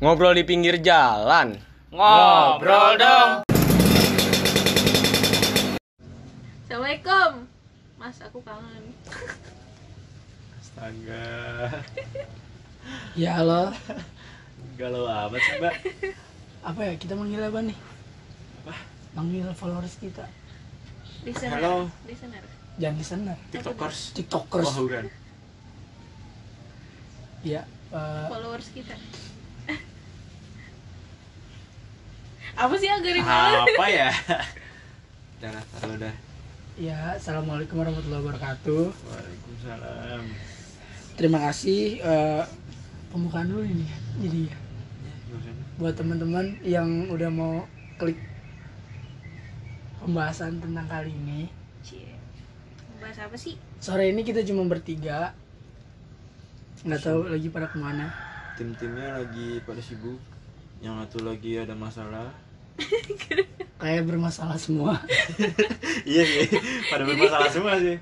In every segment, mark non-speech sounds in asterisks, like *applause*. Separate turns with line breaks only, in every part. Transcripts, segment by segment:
Ngobrol di pinggir jalan.
Ngobrol dong.
Assalamualaikum. Mas, aku kangen.
Astaga.
Ya halo,
Galau amat sih, Mbak.
apa ya kita manggil apa nih? Manggil followers kita,
Listener.
Halo.
Listener.
jangan listener,
TikTokers.
tiktokers.
Oh, bukan.
Ya, eh,
Followers kita. Apa sih agak ribet?
Apa ya? *laughs* Udah, lah, taruh dah.
ya assalamualaikum warahmatullahi wabarakatuh.
Waalaikumsalam.
Terima kasih eh, pembukaan dulu ini. ya. Jadi ya, buat teman-teman yang udah mau klik pembahasan tentang kali ini.
Cie. Bahas apa sih?
Sore ini kita cuma bertiga, nggak tahu lagi pada ke mana.
Tim-timnya lagi pada sibuk. Yang satu lagi ada masalah. *laughs*
Kayak bermasalah semua. *laughs*
iya sih, pada bermasalah semua sih.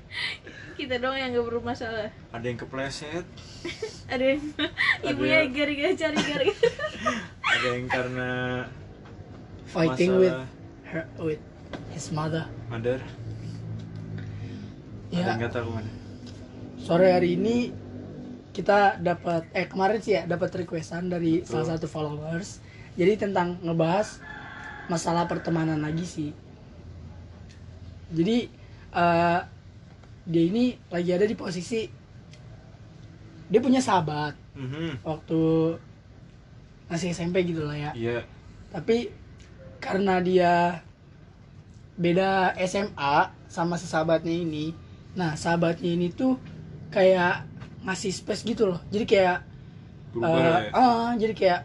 Kita dong yang gak bermasalah.
Ada yang kepleset, *laughs*
Ada yang ibunya gara-gara cari gara
ada yang karena
Fighting with her with his mother.
mother, ada
Ya.
yang nggak tahu mana.
sore hari ini kita dapat eh kemarin sih ya dapat requestan dari salah satu followers jadi tentang ngebahas masalah pertemanan lagi sih. Jadi eh, dia ini lagi ada di posisi dia punya sahabat
Mhm.
waktu masih SMP gitu lah ya.
Iya,
tapi karena dia beda SMA sama si sahabatnya ini nah sahabatnya ini tuh kayak ngasih space gitu loh. Jadi kayak
berubah
eh,
ya.
ah, jadi kayak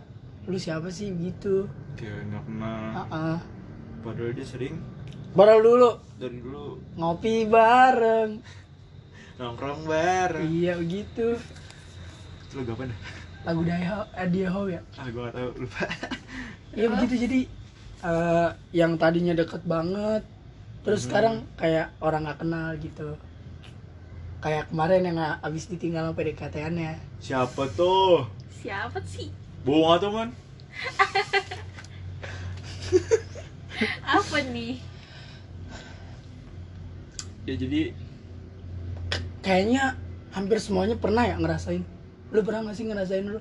lu siapa sih? gitu
Kayak nggak kenal.
Ah, ah.
Padahal dia sering
baru dulu
dari dulu
ngopi bareng *laughs*
nongkrong bareng.
iya begitu
Lu gapan dah?
lagu Daiho eh, Daiho ya
Ah, gua nggak tahu, lupa.
iya begitu jadi eh, yang tadinya deket banget terus
Mhm.
sekarang kayak orang nggak kenal gitu kayak kemarin yang abis ditinggal sama PDKT-annya
Siapa tuh?
Siapa sih?
Bohong atau man?
Apa nih?
Ya jadi
kayaknya hampir semuanya pernah ya ngerasain lu pernah gak sih ngerasain lu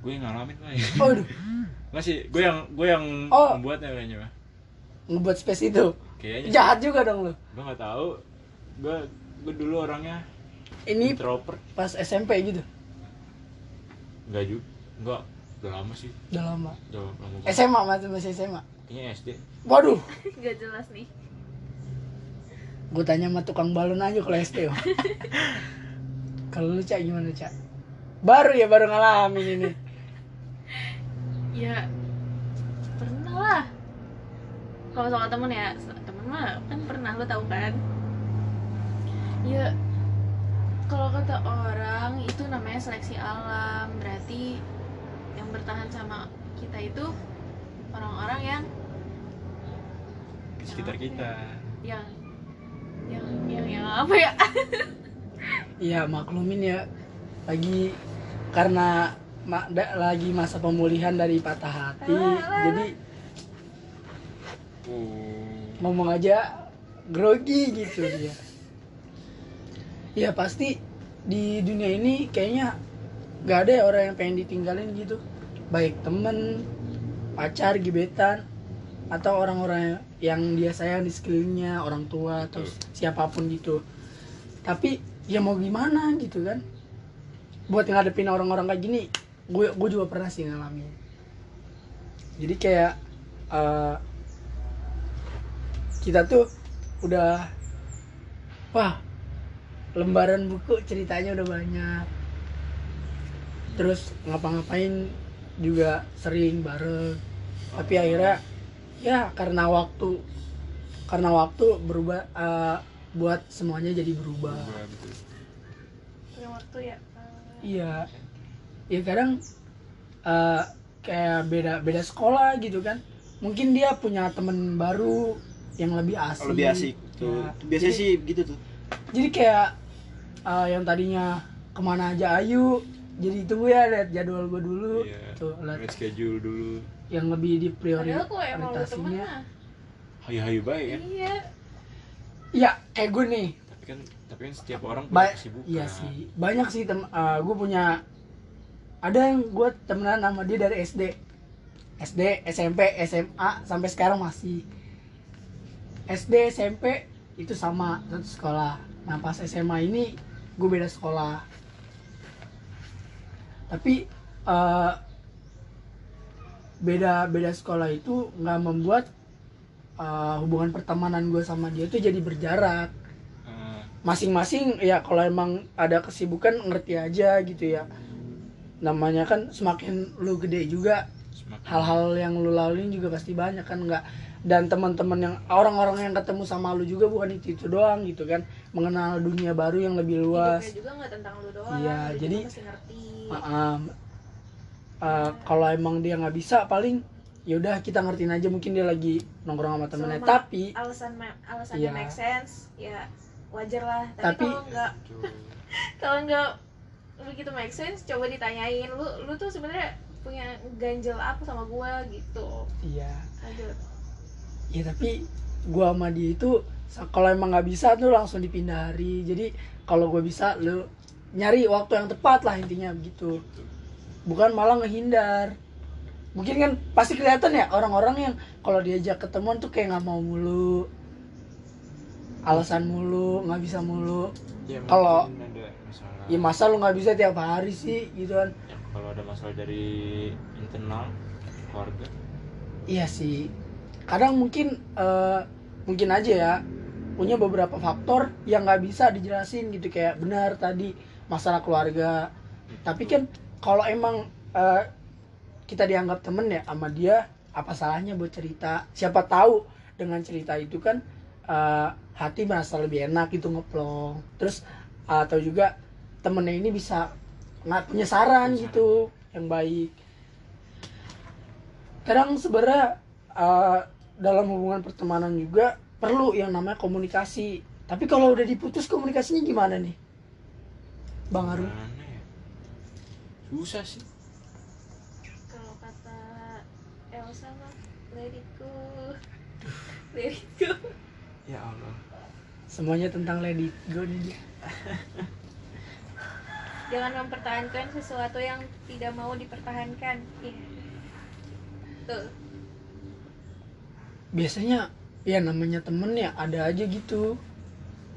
gue yang ngalamin mah
oh aduh
Nggak sih, gue yang gue yang
Oh.
membuatnya kayaknya mah.
ngebuat space itu
Kayaknya.
jahat juga dong lu
Gue nggak tahu. Gue gue dulu orangnya
ini
introvert.
pas SMP gitu
Enggak juga. Enggak. Udah lama sih.
udah lama
Udah lama banget.
SMA masih masih SMA
Kayaknya SD.
waduh
Gak jelas nih.
gue tanya sama tukang balon aja kalau SD *laughs* kalau lu cak gimana cak baru ya baru ngalamin ini *laughs*
Ya pernah lah. Kalau soal temen ya, temen mah kan pernah lo tahu kan? Ya kalau kata orang itu namanya seleksi alam berarti yang bertahan sama kita itu orang-orang yang
Di sekitar kita.
yang yang yang yang apa ya *laughs*
Iya maklumin ya lagi karena ma- da- lagi masa pemulihan dari patah hati jadi
Oh.
ngomong aja grogi gitu dia ya pasti di dunia ini kayaknya gak ada ya orang yang pengen ditinggalin gitu. Baik temen pacar gebetan atau orang-orang yang dia sayang di sekelilingnya orang tua atau siapa pun gitu. Tapi ya mau gimana gitu kan. Buat ngadepin orang-orang kayak gini gue gue juga pernah sih ngalamin. Jadi kayak eh, kita tuh udah wah lembaran buku ceritanya udah banyak terus ngapa-ngapain juga sering bareng tapi akhirnya ya karena waktu karena waktu berubah eh, buat semuanya jadi berubah
Berubah, betul.
Punya waktu ya
iya ya kadang eh, kayak beda beda sekolah gitu kan mungkin dia punya temen baru yang lebih asik
lebih asik tuh.
Ya.
Biasanya
Jadi-
sih gitu tuh.
jadi kayak uh, yang tadinya ke mana aja ayu jadi tunggu ya lihat jadwal gue dulu.
Iya.
tuh lihat.
schedule dulu.
yang lebih di prioritasnya
Hayu-hayu baik kan.
iya.
Ya kayak gue nih.
Tapi kan tapi kan setiap orang
ba
punya kesibukan.
iya sih. Banyak sih tem gue punya ada yang gue temenan sama dia dari SD SD SMP SMA sampai sekarang masih. SD SMP itu sama. Satu sekolah. Nah pas SMA ini gue beda sekolah tapi eh, beda beda sekolah itu nggak membuat eh, hubungan pertemanan gue sama dia tuh jadi berjarak.
Eh,
masing-masing ya kalau emang ada kesibukan ngerti aja gitu ya. Namanya kan semakin lu gede juga hal-hal yang lu laluin juga pasti banyak kan nggak dan teman-teman yang orang-orang yang ketemu sama lu juga bukan itu itu doang gitu kan. Mengenal dunia baru yang lebih luas.
Hidupnya juga nggak tentang lu doang
Iya, jadi-
ngerti.
Um, uh, kalau emang dia nggak bisa paling yaudah kita ngertiin aja mungkin dia lagi nongkrong sama temennya.
Selama-
tapi
alasan alasannya
Iya.
make sense ya wajar lah. Tapi,
Tapi-
kalau nggak *laughs* kalau nggak begitu make sense coba ditanyain lu lu tuh sebenarnya punya ganjel apa sama gua? Gitu.
Iya.
Lanjut
ya tapi gua sama dia itu kalau emang nggak bisa tuh langsung dipindah hari jadi kalau gue bisa lu nyari waktu yang tepat lah intinya begitu. Bukan malah ngehindar. Mungkin kan pasti kelihatan ya orang-orang yang kalau diajak ketemuan tuh kayak nggak mau mulu. Alasan mulu nggak bisa mulu.
Ya,
Kalau- ya masa lu nggak bisa tiap hari sih gitu kan.
Ya, kalau ada masalah dari internal keluarga.
Iya sih. Kadang mungkin eh, mungkin aja ya punya beberapa faktor yang nggak bisa dijelasin gitu kayak benar tadi masalah keluarga. Tapi kan kalau emang eh, kita dianggap temen ya sama dia apa salahnya buat cerita? Siapa tahu dengan cerita itu kan eh, hati merasa lebih enak gitu ngeplong. Terus atau juga temennya ini bisa nggak punya saran gitu yang baik kadang sebenarnya uh, dalam hubungan pertemanan juga perlu yang namanya komunikasi tapi kalau udah diputus komunikasinya gimana nih bang Arun
ya? Susah sih.
kalau kata Elsa mah let it go *laughs* let it go
Ya Allah.
semuanya tentang lady go nih dia
jangan mempertahankan sesuatu yang tidak mau dipertahankan Iya. tuh
biasanya ya namanya temen ya ada aja gitu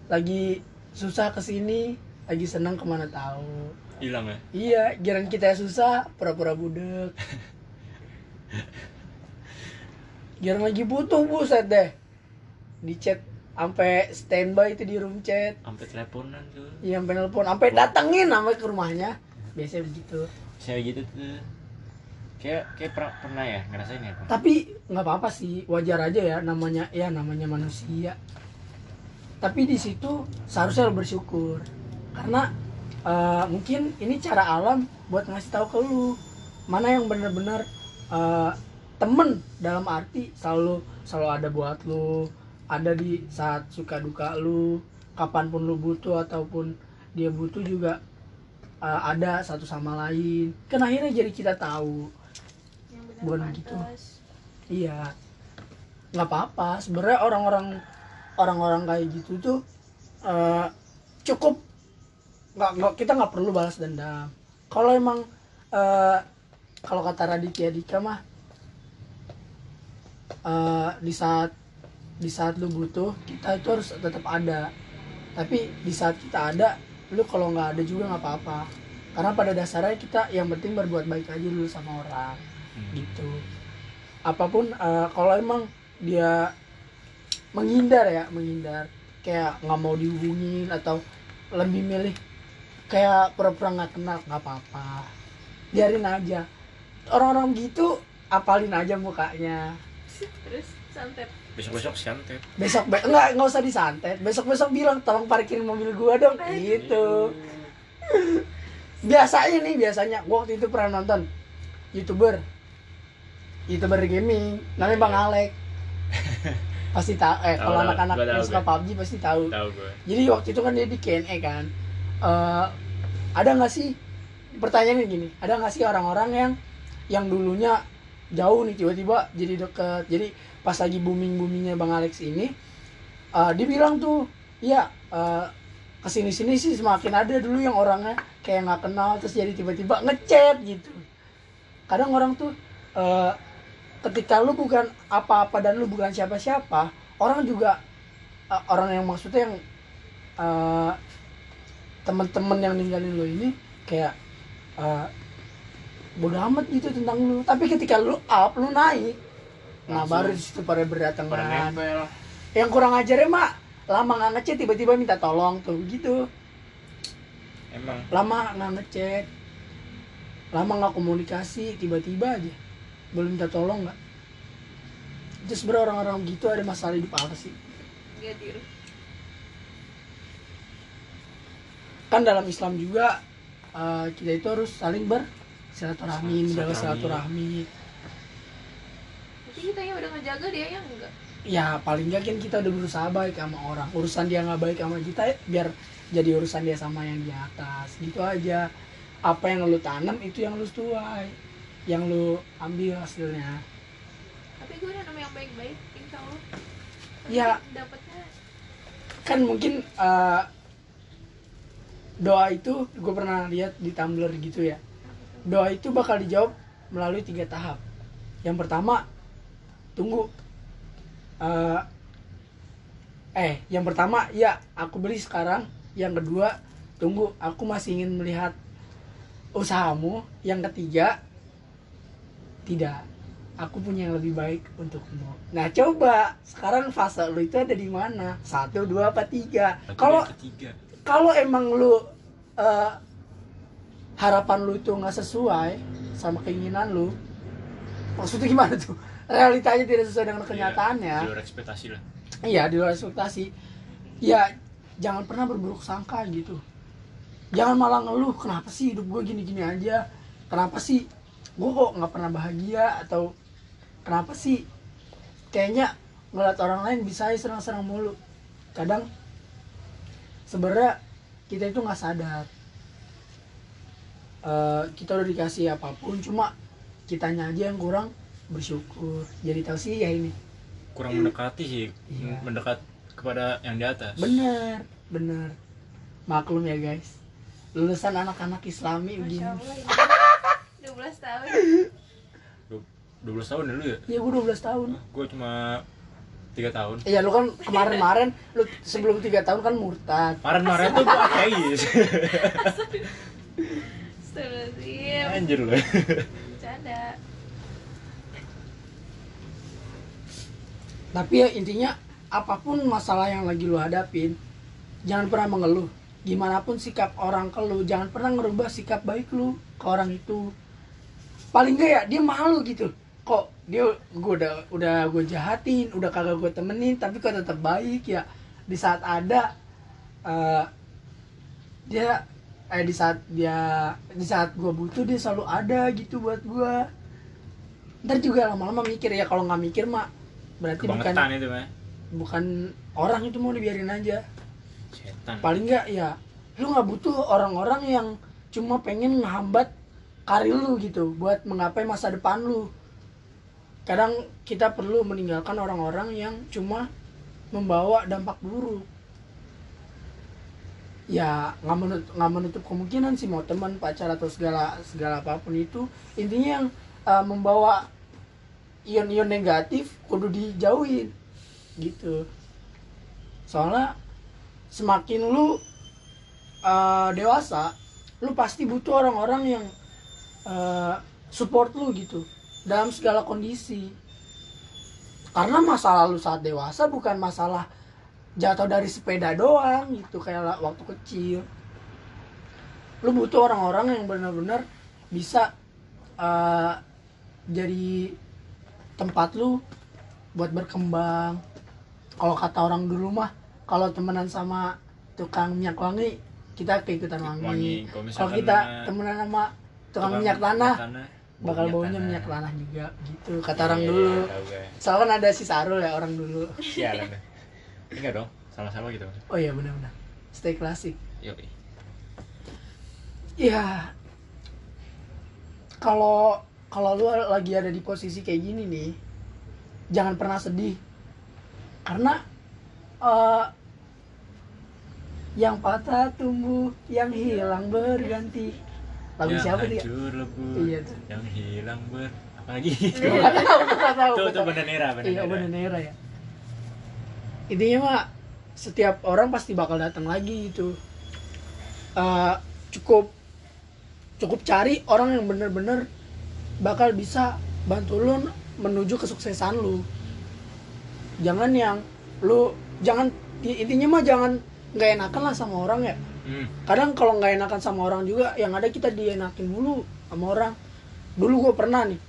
lagi susah ke sini lagi senang ke mana tahu
Hilang ya?
iya giran kita susah pura-pura budek giran lagi butuh buset deh di chat sampai standby itu di room chat
Sampai teleponan tuh.
Iya, sampai nelpon, sampai datengin sampai ke rumahnya. Biasanya begitu.
Saya gitu tuh. Kayak kayak pernah, pernah ya ngerasain ya, Pak?
Tapi nggak apa-apa sih, wajar aja ya namanya ya namanya manusia. Tapi di situ seharusnya lo bersyukur. Karena eh, mungkin ini cara alam buat ngasih tahu ke lu mana yang benar-benar eh, temen dalam arti selalu selalu ada buat lu, ada di saat suka duka lu, kapan pun lu butuh ataupun dia butuh juga eh, ada satu sama lain. Kan akhirnya jadi kita tahu Bukan
pantas.
gitu. Iya, nggak apa-apa. Sebenarnya orang-orang orang-orang kayak gitu tuh eh, cukup nggak nggak kita nggak perlu balas dendam. Kalau emang eh, kalau kata Raditya Dika mah eh, di saat di saat lu butuh kita itu harus tetap ada. Tapi di saat kita ada, lu kalau nggak ada juga nggak apa-apa. Karena pada dasarnya kita yang penting berbuat baik aja dulu sama orang
Hmm.
gitu. Apa pun eh, kalau emang dia menghindar ya menghindar. Kayak nggak mau dihubungin atau lebih milih kayak pura-pura nggak kenal nggak apa-apa. Biarin aja. Orang-orang gitu apalin aja mukanya.
Terus santet.
Besok-besok santet.
besok be nggak nggak usah disantet. Besok besok bilang tolong parkirin mobil gua dong. Gitu. *laughs* Biasanya nih biasanya. Gua waktu itu pernah nonton youtuber youtuber gaming. Namanya bang Alek. *laughs* Pasti tahu eh kalau anak-anak yang suka
gua.
PUBG pasti tahu.
Tahu gue.
jadi waktu itu kan dia di Q&A kan. Eh, ada nggak sih pertanyaannya gini ada nggak sih orang-orang yang yang dulunya jauh nih tiba-tiba jadi deket. Jadi pas lagi booming boomingnya bang Alex ini eh, dia bilang tuh ya eh, ke sini sini sih semakin ada dulu yang orangnya kayak nggak kenal terus jadi tiba-tiba ngechat gitu. Kadang orang tuh eh, ketika lu bukan apa-apa dan lu bukan siapa-siapa orang juga eh, orang yang maksudnya yang eh, teman-teman yang ninggalin lu ini kayak eh, bodo amat gitu tentang lu. Tapi ketika lu up lu naik nah
Langsung.
baru di situ pada berdatangan yang kurang ajarnya mak lama nggak ngechat tiba-tiba minta tolong tuh gitu.
Emang.
Lama nggak ngechat. Lama nggak komunikasi tiba-tiba aja belum minta tolong nggak itu sebenarnya orang-orang gitu ada masalah hidup apa sih?
Tiru.
kan dalam Islam juga eh, kita itu harus saling bersilaturahmi menjaga
Silaturahmi.
silaturahmi
Tapi kita ya udah ngejaga dia yang enggak.
ya paling nggak kan kita udah berusaha baik sama orang. Urusan dia nggak baik sama kita ya biar jadi urusan dia sama yang di atas. Gitu aja. Apa yang lu tanam itu yang lu tuai yang lu ambil hasilnya.
Tapi gue udah nemu yang baik-baik, insya Allah.
Ya.
Dapatnya
kan mungkin eh, doa itu gue pernah lihat di Tumblr gitu ya. Doa itu bakal dijawab melalui tiga tahap. Yang pertama tunggu. Eh, eh yang pertama ya aku beli sekarang. Yang kedua tunggu aku masih ingin melihat usahamu. Yang ketiga tidak. Aku punya yang lebih baik untukmu nah coba. Sekarang fase lu itu ada di mana? Satu dua apa tiga? Kalau kalau emang lu eh, harapan lu itu nggak sesuai sama keinginan lu maksudnya gimana tuh? *laughs* Realitanya tidak sesuai dengan kenyataannya.
di luar ekspektasi lah.
Iya di luar ekspektasi. Ya jangan pernah berburuk sangka gitu. Jangan malah ngeluh kenapa sih hidup gue gini-gini aja? Kenapa sih gue kok nggak pernah bahagia atau kenapa sih kayaknya ngeliat orang lain bisa serang-serang mulu kadang sebenarnya kita itu nggak sadar Eh, kita udah dikasih apa pun cuma kitanya aja yang kurang bersyukur jadi tahu sih ya ini
kurang mendekati sih
Iya.
mendekat kepada yang di atas
Bener, bener. Maklum ya guys. Lulusan anak-anak Islami begini.
Masya Allah ini 12 tahun
12 tahun dulu ya
Ya gue 12 tahun.
gue cuma tiga tahun
Iya lu kan kemarin-kemarin lu sebelum 3 tahun kan murtad.
kemarin-kemarin tuh gue ateis
Astagfirullahaladzim
anjir loh
Bercanda
Tapi ya intinya apa pun masalah yang lagi lu hadapin, jangan pernah mengeluh. Gimana pun sikap orang ke lu, jangan pernah ngerubah sikap baik lu ke orang itu. Paling enggak ya dia malu gitu. Kok dia gue udah udah gue jahatin, udah kagak gue temenin, tapi kok tetap baik ya. Di saat ada eh, dia eh di saat dia di saat gue butuh dia selalu ada gitu buat gue. Ntar juga lama-lama mikir ya kalau nggak mikir mah berarti bukan
itu
bukan orang itu mau dibiarin aja
setan
paling nggak ya lu nggak butuh orang-orang yang cuma pengen ngehambat karir lu gitu buat menggapai masa depan lu. Kadang kita perlu meninggalkan orang-orang yang cuma membawa dampak buruk. Ya nggak menutup, nggak menutup kemungkinan sih mau teman pacar atau segala segala apa pun itu. Intinya yang uh, membawa ion-ion negatif kudu dijauhin gitu. Soalnya semakin lu uh, dewasa lu pasti butuh orang-orang yang uh, support lu gitu dalam segala kondisi. Karena masalah lu saat dewasa bukan masalah jatuh dari sepeda doang gitu kayak waktu kecil. Lu butuh orang-orang yang benar-benar bisa uh, jadi tempat lu buat berkembang. Kalau kata orang dulu mah kalau temenan sama tukang minyak wangi kita keikutan wangi,
Wangi. Kalau
kita temenan sama tukang minyak tanah. bakal
bau
baunya minyak tanah juga gitu. Kata
Iya,
orang
iya,
dulu
gue.
soalnya kan ada si Sarul ya orang dulu.
Iya. Enggak dong, sama-sama gitu.
oh iya benar-benar. Stay klasik.
Yuk.
ya kalau kalau lu lagi ada di posisi kayak gini nih jangan pernah sedih. Karena eh, yang patah tumbuh yang hilang berganti lagu
Yang
siapa dia
hancur lebur,
Iya. tuh.
yang hilang ber apa lagi
Gua nggak *laughs* tahu
tuh tuh
tahu.
Bandanera
iya
Bandanera
Bandanera ya. Intinya mah setiap orang pasti bakal datang lagi gitu. Eh, cukup cukup cari orang yang bener-bener bakal bisa bantu lu menuju kesuksesan lu. Jangan yang lu jangan intinya mah jangan nggak enakan lah sama orang ya.
Hmm,
kadang kalau nggak enakan sama orang juga yang ada kita dienakin dulu sama orang. Dulu gue pernah nih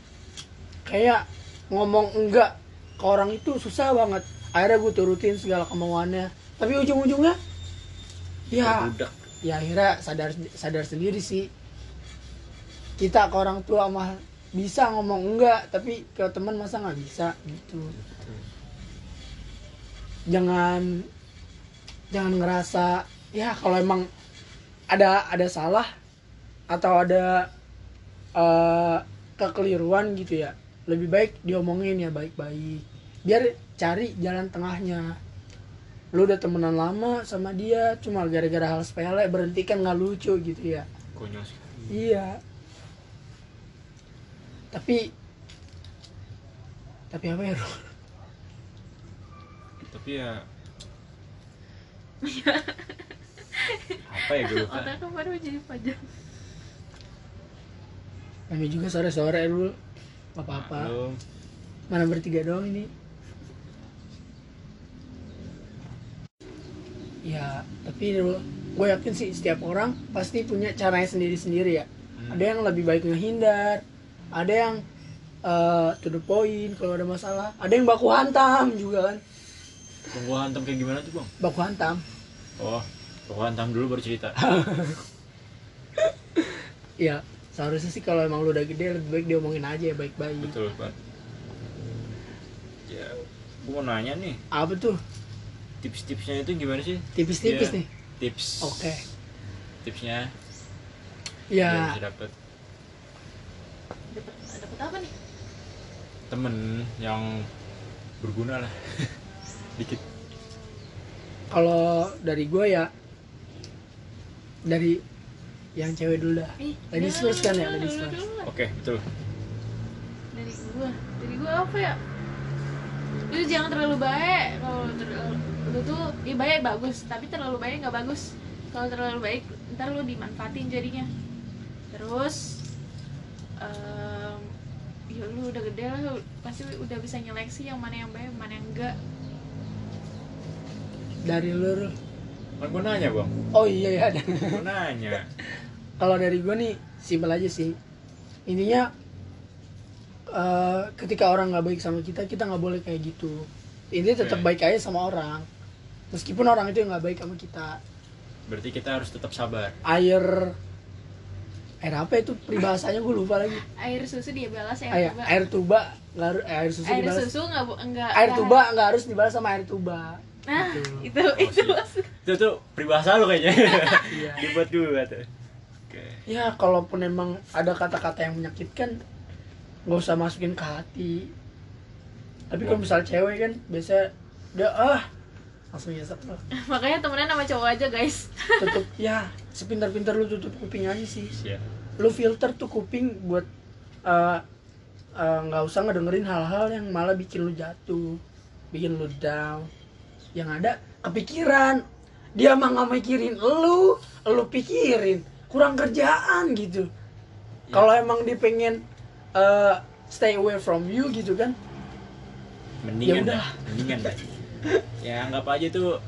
kayak ngomong enggak ke orang itu susah banget. Akhirnya gue turutin segala kemauannya. Tapi ujung-ujungnya ya
budak.
ya akhirnya sadar sadar sendiri sih. Kita ke orang tua mah bisa ngomong enggak tapi ke teman masa nggak bisa gitu. Jangan jangan ngerasa ya kalau emang ada ada salah atau ada eh, kekeliruan gitu ya lebih baik diomongin ya baik-baik. Biar cari jalan tengahnya. Lu udah temenan lama sama dia cuma gara-gara hal sepele berhenti kan nggak lucu gitu ya.
Konyol
iya. Tapi tapi apa ya
tapi ya apa ya gue lupa?
Otaknya baru jadi panjang
kami juga sore-sore dulu apa-apa.
Belum.
mana bertiga doang ini? Ya tapi gue yakin sih setiap orang pasti punya caranya sendiri-sendiri ya.
Hmm.
ada yang lebih baik menghindar ada yang eh, to the point kalau ada masalah ada yang baku hantam juga kan
Tunggu hantam kayak gimana tuh bang?
baku hantam
Oh, tunggu hantam dulu baru cerita. *laughs*
ya seharusnya sih kalau emang lu udah gede lebih baik diomongin aja ya baik-baik
Betul banget. Ya, gue mau nanya nih,
apa tuh
tips-tipsnya itu gimana sih?
tipis-tipis
Iya,
nih
Tips.
oke
Tipsnya
ya
biar bisa dapet
dapat dapat apa nih
temen yang berguna lah. *laughs* Dikit.
kalau dari gue ya dari yang cewek dulu dah. Ladies first kan ya, ladies first.
Oke, betul.
dari gua dari gua apa ya? Lu jangan terlalu baik kalau terlalu lu tuh ya baik bagus tapi terlalu baik nggak bagus. Kalau terlalu baik ntar lu dimanfaatin jadinya. Terus em, ya lu udah gede lah lu pasti udah bisa nyeleksi yang mana yang baik mana yang enggak
dari lu.
Kan gue nanya bang,
oh iya ya ada.
Gue nanya. *laughs*
kalau dari gue nih simpel aja sih. Intinya eh, ketika orang nggak baik sama kita kita nggak boleh kayak gitu. Intinya tetap baik aja sama orang. Meskipun orang itu yang nggak baik sama kita.
Berarti kita harus tetap sabar.
air. Air apa itu? Peribahasanya gue lupa lagi.
Air susu dia balas ya
air, air tuba nggak harus- air susu
air
dibalas.
susu nggak
air tuba nggak harus dibalas sama air tuba
nah
Gitu.
itu itu
sih.
maksud
Itu tuh peribahasa lo kayaknya.
Iya. *laughs*
Dibuat dulu tuh. Oke.
ya kalaupun emang ada kata-kata yang menyakitkan nggak usah masukin ke hati tapi kalau misal cewek kan biasa dia ah langsung nyesek loh *laughs*
makanya temenan sama cowok aja guys
tutup *laughs* ya sepintar-pintar lu tutup kuping aja sih
Siap.
lu filter tuh kuping buat eh, eh, nggak usah ngedengerin hal-hal yang malah bikin lu jatuh bikin lu down yang ada kepikiran dia mah nggak mikirin lu lu pikirin kurang kerjaan gitu kalau emang dia pengen eh, stay away from you gitu kan
Mendingan
Ya
dah. Mendingan dah. ya anggap aja tuh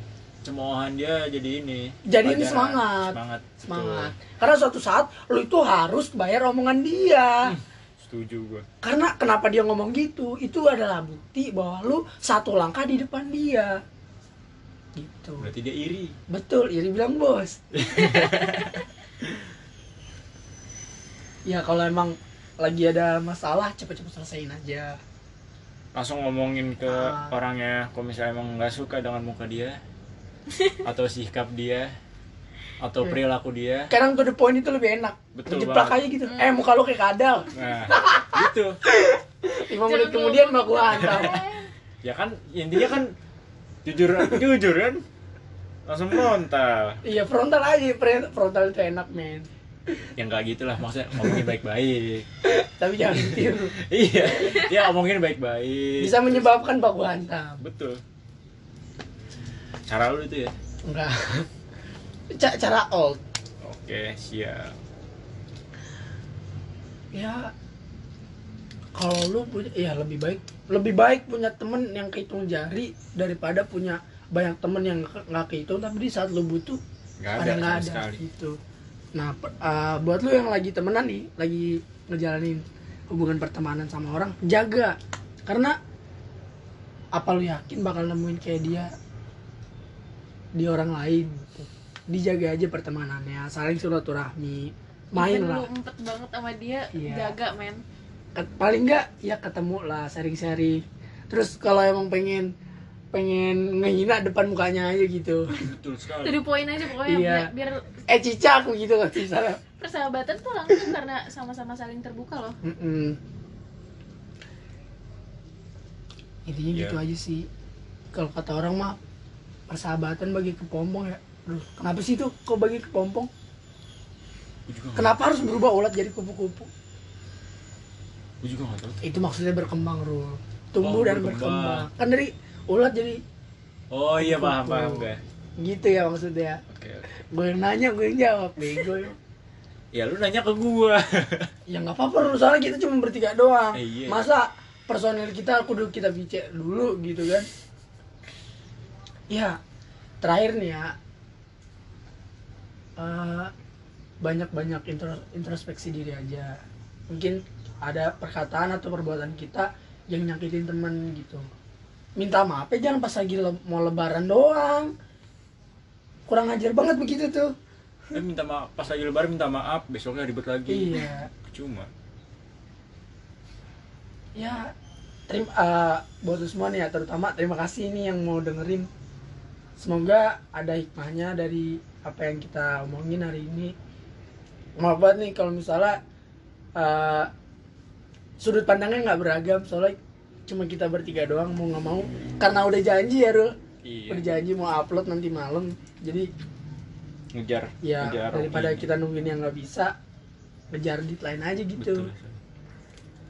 cemoohan dia jadi ini.
Jadi ini semangat.
Semangat.
semangat karena suatu saat lu itu harus bayar omongan dia
Setuju gua.
karena kenapa dia ngomong gitu itu adalah bukti bahwa lu satu langkah di depan dia gitu.
Berarti dia iri.
betul iri bilang bos. *laughs* Ya kalau emang lagi ada masalah cepet-cepet selesaiin aja.
Langsung ngomongin ke
Ah.
orangnya kalau misalnya emang nggak suka dengan muka dia *laughs* atau sikap dia atau perilaku dia.
Kadang tuh the point itu lebih enak.
Betul
jeplak aja gitu. Eh muka lu kayak kadal.
Nah *laughs* gitu.
Lima menit kemudian mbak gua hantam
ya kan intinya kan jujur jujur kan? Langsung frontal.
Iya frontal aja frontal itu enak men.
Ya nggak gitulah maksudnya ngomongin baik-baik.
Tapi jangan ditiru.
Iya ya ngomongin baik-baik.
Bisa menyebabkan baku hantam.
Betul. Cara lu itu ya?
Enggak. Ca- cara old.
Oke siap.
Ya kalau lu punya ya lebih baik lebih baik punya temen yang kehitung jari daripada punya banyak temen yang nggak- kehitung tapi di saat lu butuh
nggak ada
nggak ada
sekali.
gitu. Nah per- uh, buat lu yang lagi temenan nih lagi ngejalanin hubungan pertemanan sama orang jaga. Karena apa lu yakin bakal nemuin kayak dia di orang lain gitu. dijaga aja pertemanannya saling silaturahmi main
Even
lah.
lu empet banget sama dia
Iya.
jaga men
paling enggak ya ketemu lah sharing-sharing. Terus kalau emang pengen pengen ngehina depan mukanya aja gitu.
Betul
to
sekali
the point aja pokoknya
Iya.
biar, biar
eh cica aku gitu kan misalnya
persahabatan tuh langsung karena sama-sama saling terbuka loh.
Mm-mm. intinya
Iya.
gitu aja sih. Kalau kata orang mah persahabatan bagi kepompong ya. Aduh, kenapa sih tuh kok bagi kepompong?
Nggak-
kenapa harus berubah ulat jadi kupu-kupu
gua juga nggak tahu.
Itu maksudnya berkembang Rul. Tumbuh
Oh,
dan
berkembang.
berkembang. Kan dari ulat jadi
oh iya paham
Kupu.
paham gue
gitu ya maksudnya.
Oke oke.
gue yang nanya gue yang jawab bego ya.
Ya lu nanya ke gua. *laughs*
Ya nggak apa-apa soalnya kita cuma bertiga doang.
Eh, iya.
masa personil kita kudu kita bicara dulu gitu kan? Ya terakhir nih ya. Eh, banyak-banyak intro- introspeksi diri aja. Mungkin ada perkataan atau perbuatan kita yang nyakitin temen gitu. Minta maaf ya jangan pas lagi le- mau lebaran doang. Kurang ajar banget begitu tuh.
Eh minta maaf pas lagi lebaran minta maaf besoknya ribet lagi.
Iya.
Cuma.
Ya terima eh, buat semua nih ya terutama terima kasih nih yang mau dengerin. Semoga ada hikmahnya dari apa yang kita omongin hari ini. Maaf banget nih kalau misalnya eh, sudut pandangnya nggak beragam soalnya cuma kita bertiga doang mau nggak mau. Karena udah janji ya Rul.
Iya.
Udah janji mau upload nanti malam. Jadi
ngejar.
ya
ngejar
daripada kita nungguin yang nggak bisa ngejar deadline aja gitu.
Betul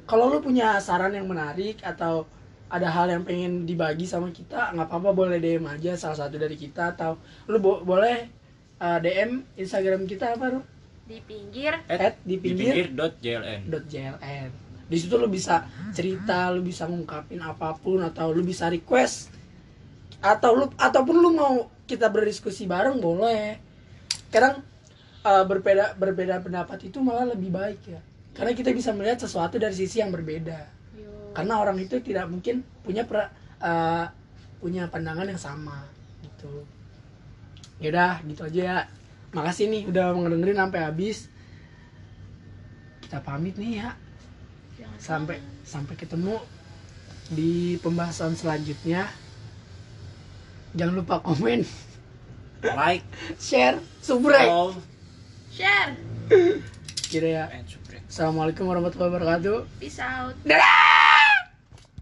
kalau lu punya saran yang menarik atau ada hal yang pengen dibagi sama kita nggak apa-apa boleh DM aja salah satu dari kita atau lu bo- boleh uh, DM Instagram kita apa lu
di pinggir.
At di
di
pinggir
pinggir dot jln
dot jln di situ lu bisa cerita lu bisa ngungkapin apa pun atau lu bisa request atau lu ataupun lu mau kita berdiskusi bareng boleh. Kadang uh, berbeda berbeda pendapat itu malah lebih baik ya. Karena kita bisa melihat sesuatu dari sisi yang berbeda.
Yo.
karena orang itu tidak mungkin punya pra- uh, punya pandangan yang sama gitu. Yaudah gitu aja ya. Makasih nih udah ngedengerin sampai habis. Kita pamit nih ya
Jangan
sampai sampai ketemu di pembahasan selanjutnya. Jangan lupa komen
like.
share subscribe.
Follow.
Share.
Gitu ya. Assalamualaikum warahmatullahi wabarakatuh.
Peace out.
Dadah